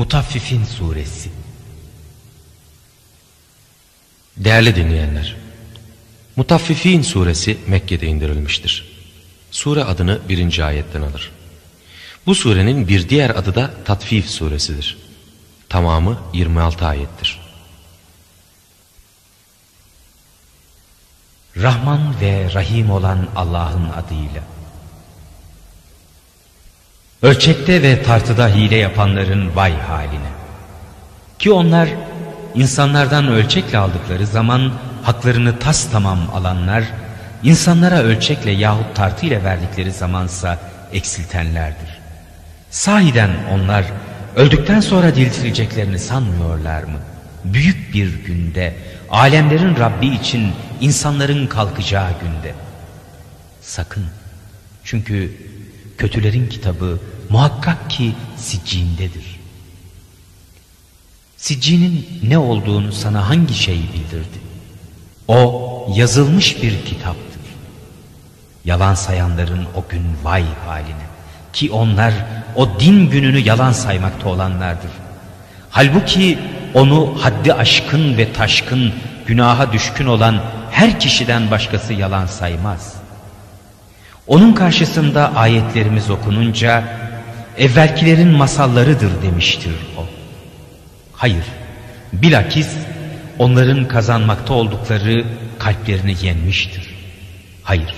Mutaffifin Suresi Değerli dinleyenler, Mutaffifin suresi Mekke'de indirilmiştir. Sure adını birinci ayetten alır. Bu surenin bir diğer adı da Tatfif suresidir. Tamamı 26 ayettir. Rahman ve Rahim olan Allah'ın adıyla. Ölçekte ve tartıda hile yapanların vay haline. Ki onlar insanlardan ölçekle aldıkları zaman haklarını tas tamam alanlar, insanlara ölçekle yahut tartıyla verdikleri zamansa eksiltenlerdir. Sahiden onlar öldükten sonra diriltileceklerini sanmıyorlar mı? Büyük bir günde, alemlerin Rabbi için insanların kalkacağı günde. Sakın, çünkü kötülerin kitabı muhakkak ki siccindedir. Siccinin ne olduğunu sana hangi şey bildirdi? O yazılmış bir kitaptır. Yalan sayanların o gün vay haline. Ki onlar o din gününü yalan saymakta olanlardır. Halbuki onu haddi aşkın ve taşkın, günaha düşkün olan her kişiden başkası yalan saymaz. Onun karşısında ayetlerimiz okununca evvelkilerin masallarıdır demiştir o. Hayır, bilakis onların kazanmakta oldukları kalplerini yenmiştir. Hayır,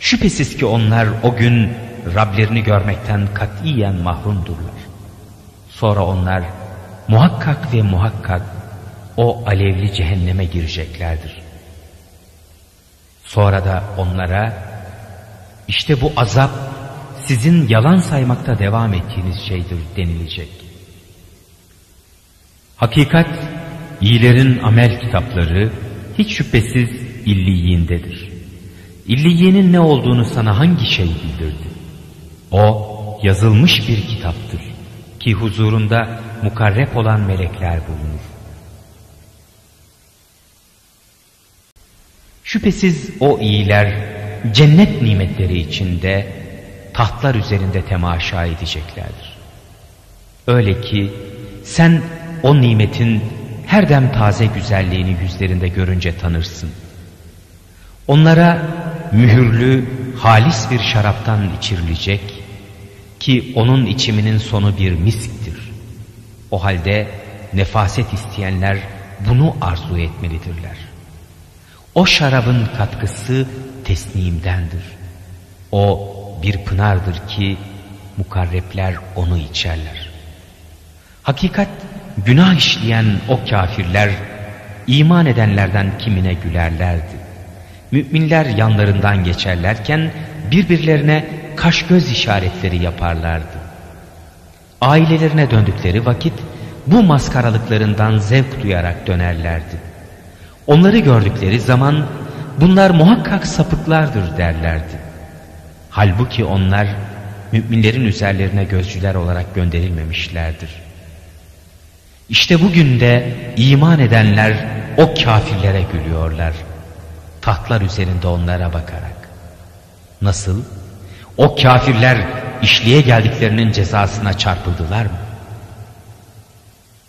şüphesiz ki onlar o gün Rablerini görmekten katiyen mahrumdurlar. Sonra onlar muhakkak ve muhakkak o alevli cehenneme gireceklerdir. Sonra da onlara işte bu azap sizin yalan saymakta devam ettiğiniz şeydir denilecek. Hakikat, iyilerin amel kitapları hiç şüphesiz illiyindedir. İlliyenin ne olduğunu sana hangi şey bildirdi? O yazılmış bir kitaptır ki huzurunda mukarrep olan melekler bulunur. Şüphesiz o iyiler cennet nimetleri içinde tahtlar üzerinde temaşa edeceklerdir. Öyle ki sen o nimetin her dem taze güzelliğini yüzlerinde görünce tanırsın. Onlara mühürlü, halis bir şaraptan içirilecek ki onun içiminin sonu bir misktir. O halde nefaset isteyenler bunu arzu etmelidirler. O şarabın katkısı tesnimdendir. O bir pınardır ki mukarrepler onu içerler. Hakikat günah işleyen o kafirler iman edenlerden kimine gülerlerdi. Müminler yanlarından geçerlerken birbirlerine kaş göz işaretleri yaparlardı. Ailelerine döndükleri vakit bu maskaralıklarından zevk duyarak dönerlerdi. Onları gördükleri zaman bunlar muhakkak sapıklardır derlerdi. Halbuki onlar müminlerin üzerlerine gözcüler olarak gönderilmemişlerdir. İşte bugün de iman edenler o kafirlere gülüyorlar. Tahtlar üzerinde onlara bakarak. Nasıl? O kafirler işliğe geldiklerinin cezasına çarpıldılar mı?